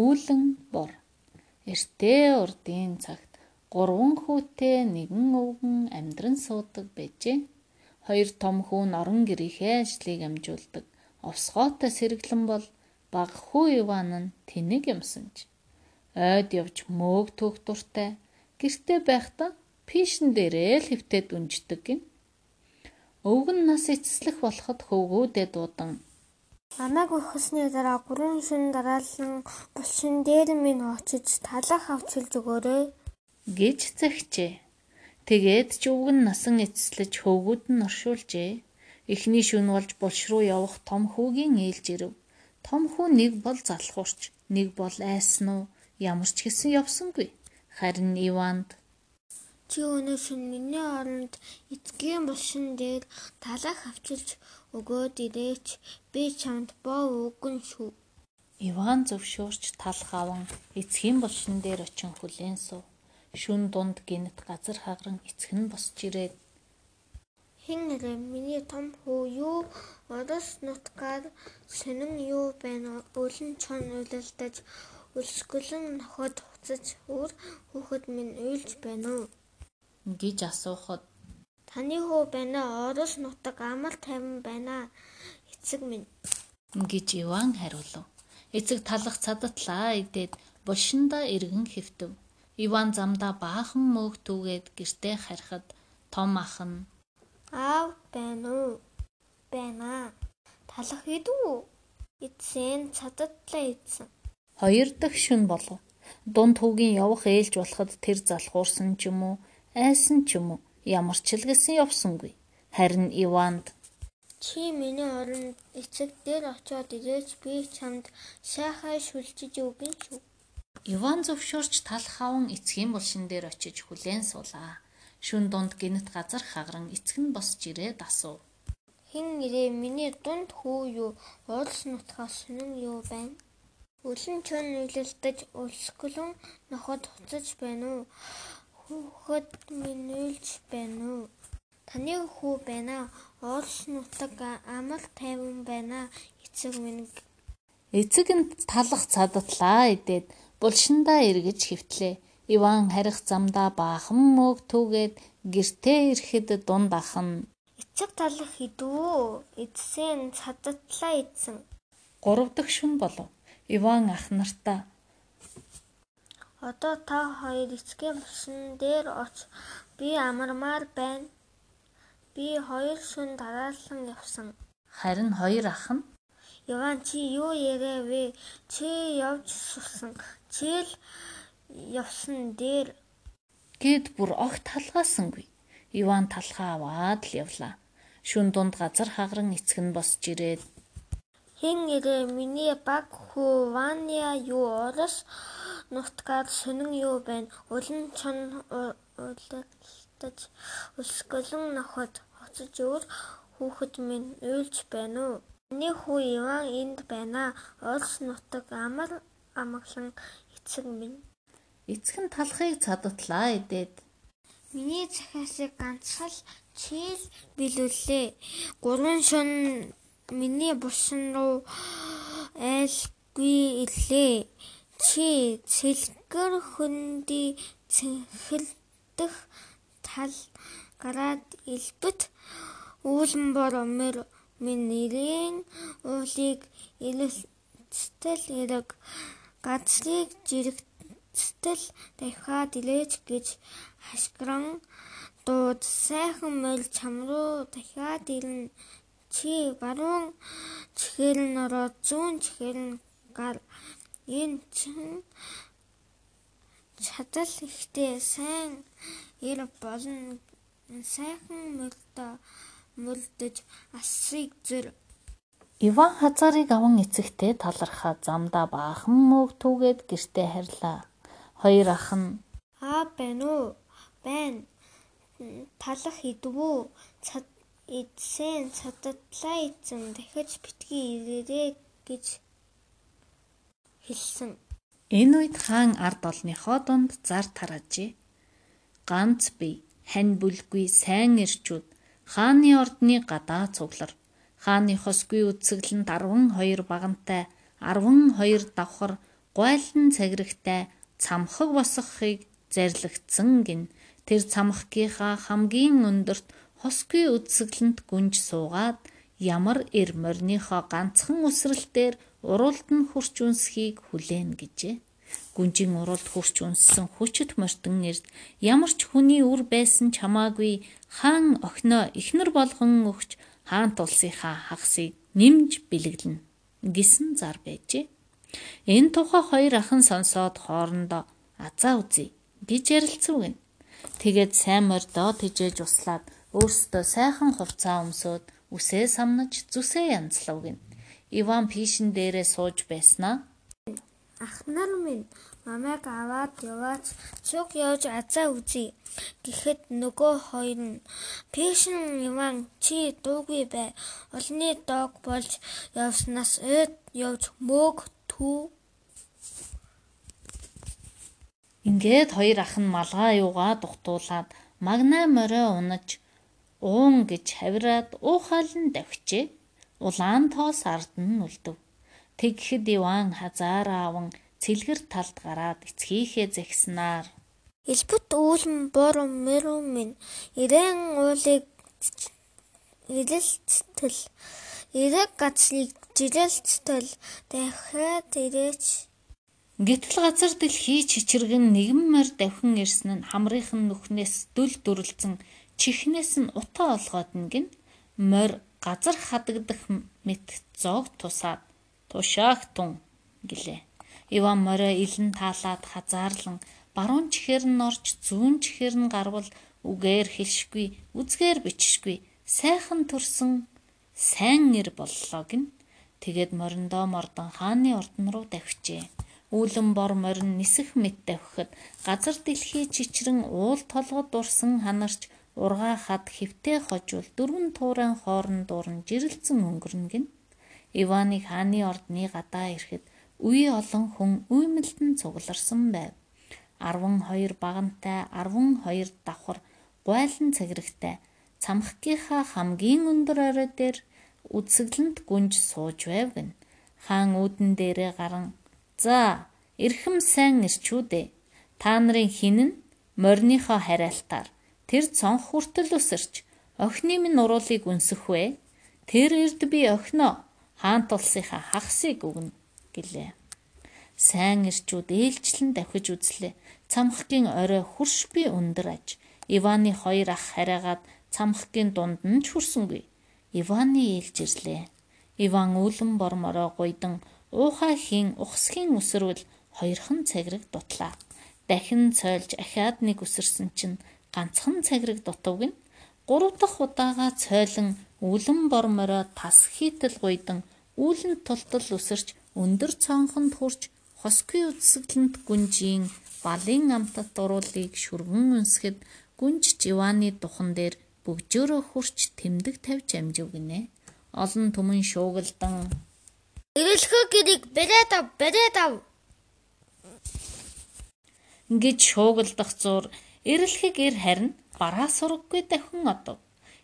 Үүлэн бор. Эртээ урдын цагт гурван хүүтэй нэгэн өвгөн амьдран суудаг байжээ. Хоёр том хүү нь орон гэрийнхээ ажлыг амжуулдаг. Овсгоотой сэргэлэн бол баг хүү Иван нь тэнэг юмсанж. Ойд явж мөөг түүх дуртай. Гэртээ байхдаа пишн дээрээ л хөвтөд үнждэг гин. Өвгөн нас эцэслэх болоход хөвгүүдээ дуудан Намайг өгсөний дараа гурван шин дараалан булшин дээр минь очиж талах авчилж өгөөрэй гэж захижээ. Тэгээд ч өвгөн насан эцэслэж хөвгүүд нь оршуулжээ. Эхний шүн болж булш руу явах том хүүгийн ээлж ирэв. Том хүү нэг бол залхуурч, нэг бол айсан уу ямар ч гэсэн явсангүй. Харин Иванд чи өнөө шин миний оронд эцгийн булшин дээр талах авчилж өгөөд ирээч би чамд боо үгэн шүү. Иван зөвшөөрч талх аван эцгийн булшин дээр очин хүлээн суув. Шүн дунд гинт газар хагран эцэг нь босч ирээд Хин нэрэ миний том хүү юу орос нутгаар сонин юу байна өлөн чон уйлалдаж өлсгөлэн ноход хуцаж өөр хүүхэд минь уйлж байна уу гэж асуухад таны хүү байна орос нутаг амар тайван байна эцэг минь гэж Иван хариулв. Эцэг талах цадатлаа идээд булшинда эргэн хэвтэв. Иван замдаа баахан мөг түүгээд гэртээ харихад том ах нь аав байна уу байна талах идүү эцэн цадатлаа идсэн хоёр дахь шүн болов. Дунд хүүгийн явах ээлж болоход тэр залхуурсан ч юм уу, айсан ч юм уу, ямар ч л гэсэн явсангүй. Харин Иванд Чи миний оронд эцэг дээр очиод ирээч би чамд сайхан шүлжиж өгнө шүү. Иван зөвшөөрч талх аван эцгийн булшин дээр очиж хүлээн суулаа. Шүн дунд гинт газар хагран эцэг нь босч ирээд асуув. Хин нэрээ миний дунд хүү юу? Уулс нутгаас сүнэн юу байна? Өлөн чон нүлэлдэж өлсгөлөн ноход хуцаж байна уу? Хүүхэд минь уйлж байна уу? Таны хүү байна. Уулс нутаг амар тайван байна. Эцэг минь Эцэг нь талах цадатлаа идээд булшиндаа эргэж хөвтлээ. Иван харих замдаа баахан мөг түүгээд гэртээ ирэхэд дунд ах нь эцэг талах идвүү? Эцсийн цадатлаа идсэн. Гурав дахь шүн болов. Иван ах нартаа Одоо та хоёр эцгийн булшин дээр оч. Би амармаар байна. Би хоёр шүн дараалан явсан. харин хоёр ах нь Иван чи юу яриа вэ? Чи явж сусан. Чи л явсан дээр гэд бүр огт талгаасангүй. Иван талхаа аваад л явлаа. Шүн дунд газар хагран эцэг нь босч ирээд хин ирээ миний баг Ваня юу орос нутгаар сонин юу байна? Улан чон уйлалтаж өсгөлөн ноход хоцож өөр хүүхэд минь уйлж байна уу? Миний хүү Иван энд байна. Орос нутаг амар амгалан эцэг минь. эцэг нь талхыг цадатлаа идээд Миний захиасыг ганцхан чийл билүүлээ. Гурван шон миний булшин руу айлгүй ирлээ. Чи цэлгэр хөнди цэнхэлдэх тал гараад илбэт үүлэнбор омер минь нэрийн уулыг илэлцтэл эрэг газрыг жирэгцтэл дахиад илээж гэж хашгиран дууд. Сайхан морь чам руу дахиад ирнэ чи баруун чихээр нь ороод зүүн чихээр нь гар энэ чин чадал ихтэй сайн ир болно сайхан морьтой мөрдөж асрыг зөр Иван хазаарыг аван эцэгтэй талархаа замдаа баахан мөг түүгээд гэртээ харьлаа. Хоёр ах нь аа байна уу? Байна. Талах идвүү цад эдсэн цадатлаа эзэн дахиж битгий ирээрээ гэж хэлсэн. Энэ үед хаан ард олныхоо дунд зар тараажээ. Ганц бие, хань бүлгүй сайн ирчүүд хааны ордны гадаа цуглар. Хааны хосгүй үтсгэлэнд 12 багантай 12 давхар гуайлан цагирагтай цамхаг босгохыг зарлагдсан гин. Тэр цамхгийнхаа хамгийн өндөрт хосгүй үдсгэлэнт гүнж суугаад ямар эр морныхоо ганцхан үсрэлтээр уралд нь хурч үнсхийг хүлээн гэжээ. Гүнжийн уралд хурч үнссэн хүчит мортон эрд ямар ч хүний үр байсан чамаагүй хаан охиноо ихнэр болгон өгч хаан тулсынхаа хагсыг нэмж бэлэглэнэ гэсэн зар байжээ. Энэ тухай хоёр ахын сонсоод хоорондоо азаа үзье гэж ярилцв гэн. Тэгээд сайн морь доо тижээж услаад өөрсдөө сайхан хувцаа өмсөөд үсээ самнаж зүсээ янзлав гин. Иван пишин дээрээ сууж байснаа ах нар минь намайг аваад яваач цуг явж азаа үзье. Гэхэд нөгөө хоёр нь пишин Иван чи дуугүй бай. Олны дог болж явснаас эд явж мөөг түү. Ингээд хоёр ах нь малгай юугаа дугтуулаад магнаа морио унаж уун гэж хавираад уухаалн давхижээ. Улаан тоос ард нь үлдэв. Тэгэхэд Иван хазаараа аван цэлгэр талд гараад эцгийнхээ зэгснаар. Элбут үүлэн бором мэрүн минь ирээн уулыг ирэлцтэл ирэг гацлыг жилэлцтэл дахиад ирээч. Гэтэл газар дэлхий чичиргэн нэгэн морь давхин ирсэн нь хамрынхан нүхнээс дүл дүрлцэн чихнээс нь утаа олгоод нэгэн морь газар хадагдах мэт зоог тусаад тушаах тун гэлээ. Иван морио илэн таалаад хазаарлан баруун чихээр нь орж зүүн чихээр нь гарвал үгээр хэлшгүй үзгээр бичшгүй сайхан төрсөн сайн ир боллоо гин. Тэгээд мориндоо мордон хааны ордон руу давхижээ. Үүлэн бор морин нисэх мэт давхихад газар дэлхий чичрэн уул толгод дурсан ханарч ургаа хад хөвтэй хожвол дөрвөн туурайн хоорон дуран жирэлцэн өнгөрнө гин. Иваныг хааны ордны гадаа ирэхэд үе олон хүн үймэлтэн цугларсан байв. 12 багантай 12 давхар гуйлан цагирагтай цамхгийнхаа хамгийн өндөр орой дээр үдсгэлэнт гүнж сууж байв гэн. Хаан үүдэн дээрээ гарan За, эрхэм сайн ирчүүдээ. Та нарын хин нь морныхоо хараалтаар тэр цонх хүртэл өсөрч охины минь уруулыг үнсэх вэ? Тэр эрд би охиноо хаан тулсынхаа хагсыг өгнө гэлээ. Сайн ирчүүд ээлжлэн давхиж үзлээ. Цамхгийн орой хурш би өндөр аж. Иваны хоёр ах хараагаад цамхгийн дунд нь ч хүрсэнгүй. Иваны ээлж ирлээ. Иван үүлэн бормороо гуйдан Уухай хийн ухсхийн өсрвөл хоёрхан цагираг дутлаа. Дахин цойлж ахаад нэг өсөрсөн чинь ганцхан цагираг дутав гин. Гурав дахь удаага цойлон үлэн бормороо тас хийтэл гуйдан үүлэн тултал өсөрч өндөр цонхонд хурж хосгүй үсгэлэнт гүнжийн балын амтат дуруулыг шүргэн үнсгэд гүнж живаны духан дээр бөгжөөрөө хурч тэмдэг тавьж амжив гинэ. Олон түмэн шуугалдан Эрэлхөө гэрийг бариад ав, бариад ав. Ингэж шуугалдах зур эрэлхэг эр харин бараа сураггүй дахин одов.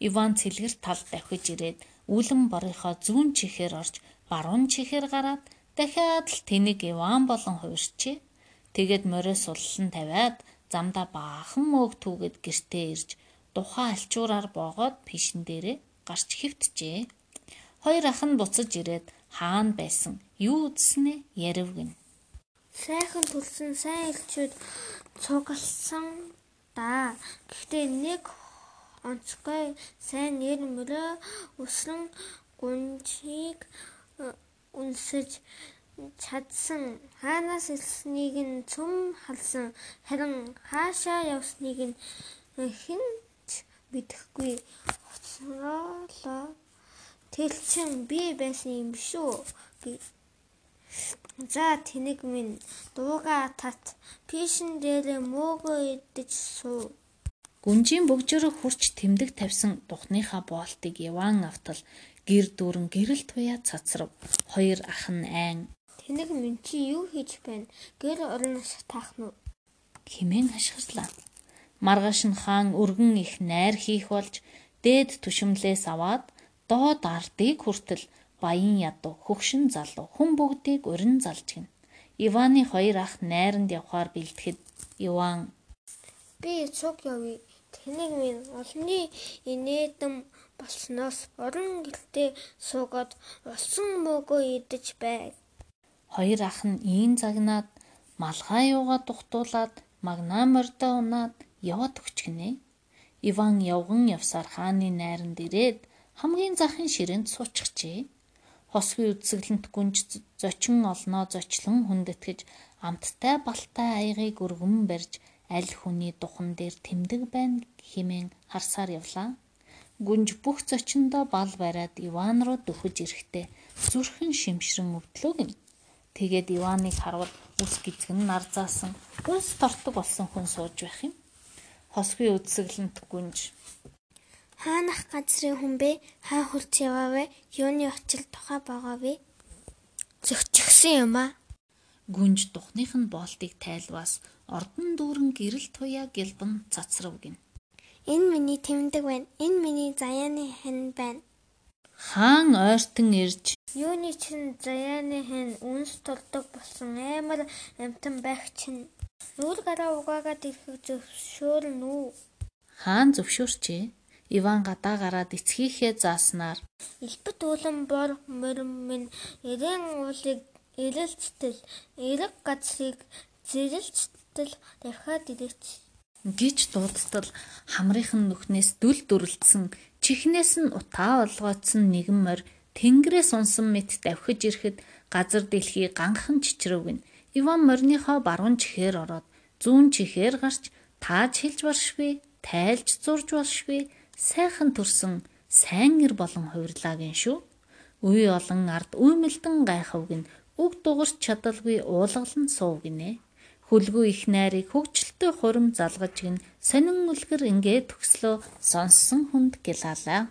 Иван цэлгэр тал давхиж ирээд үлэн борынхоо зүүн чихээр орж баруун чихээр гараад дахиад л тэнийг Иван болон хувирчээ. Тэгэд морио суллан тавиад замда баахан мөөг түүгээд гэртээ ирж тухайн алчуураар боогоод пишин дээрээ гарч хөвтжээ. Хоёр ах нь буцаж ирээд хаана байсан юу үзснээ ярив гин. Сайхан төлсөн сайн элчүүд цугалсан да. Гэхдээ нэг онцгой сайн нэр мөрөө өсрөн гүнжийг э, үнсэж чадсан хаанаас ирснийг нь цөм халсан харин хаашаа явсныг нь хэн ч мэдэхгүй хоцроолоо Тэлчин би байсан юм шүү. За тэнэг минь дууга тат пишин дээрээ мөөгөө идэж суу. Гүнжийн бөгжөрөг хурч тэмдэг тавьсан духныхаа боолтыг Иван автал гэр дүүрэн гэрэл туяа цацрав. Хоёр ах нь айн. Тэнэг минь чи юу хийж байна? Гэр орноос таах нь химэн хашгирлаа. Маргааш нь хаан өргөн их найр хийх болж дээд түшимлээс аваад доод ардыг хүртэл баян ядуу хөгшин залуу хүн бүгдийг урин залж гин. Иваны хоёр ах найранд явхаар бэлтгэхэд Иван Би цуг явъя. Тэнийг минь олонний инээдэм болсноос орон гэлтэй суугаад олсон мөөгөө идэж байг. хоёр ах нь ийн загнаад малгай юугаа тухтуулаад магнаа мордоо унаад яваад өгчгнэ. Иван явган явсаар хааны найранд ирээд хамгийн захын ширээнд суучихжээ. Хосгүй үдсгэлэнт гүнж зочин олноо зочлон хүндэтгэж амттай балтай аягыг өргөн барьж аль хүний духан дээр тэмдэг байна хэмээн харсаар явлаа. Гүнж бүх зочиндоо бал бариад Иван руу дөхөж ирэхдээ зүрхэн шимшрэн өвдлөө гин. Тэгээд Иваныг харвал ус гизгэн нар заасан үнс тортог болсон хүн сууж байх юм. Хосгүй үдсгэлэнт гүнж Хаанах газрын хүн бэ? Хаа хурц яваа вэ? Юуны очил тухай байгаа вэ? Зөгчгсөн юм аа. гүнж духных нь боолтыг тайлваас ордон дүүрэн гэрэл туяа гэлбэн цацрав гин. Энэ миний тэмдэг байна. Энэ миний заяаны хань байна. Хаан ойртон ирж Юуны чин заяаны хань үнс толдог болсон амар амтан байх чинь нүүр гараа угаагаад ирэх зөвшөөрнө үү? хаан зөвшөөрчээ. Иван гадаа гараад эцгийнхээ зааснаар Элбэт уулан бор морим минь эрээн уулыг эрэлцтэл эрэг газрыг зэрэлцтэл давхаад ирээч. гэж дуудтал хамрынхан нүхнээс дүл дүрлцсэн чихнээс нь утаа олгоцсон нэгэн морь тэнгэрээс унсан мэт давхиж ирэхэд газар дэлхий ганхан чичрэг гин. Иван морныхоо баруун чихээр ороод зүүн чихээр гарч тааж хэлж баршгүй, тайлж зурж баршгүй, сайхан төрсөн сайн эр болон хувирлаагийн шүү. Үе олон ард үймэлдэн гайхав гин үг дугарч чадалгүй уулгалан суув гинэ. Хүлгүй их найрыг хөгжилтэй хурим залгаж гин сонин үлгэр ингээд төгслөө сонссон хүнд гялалаа.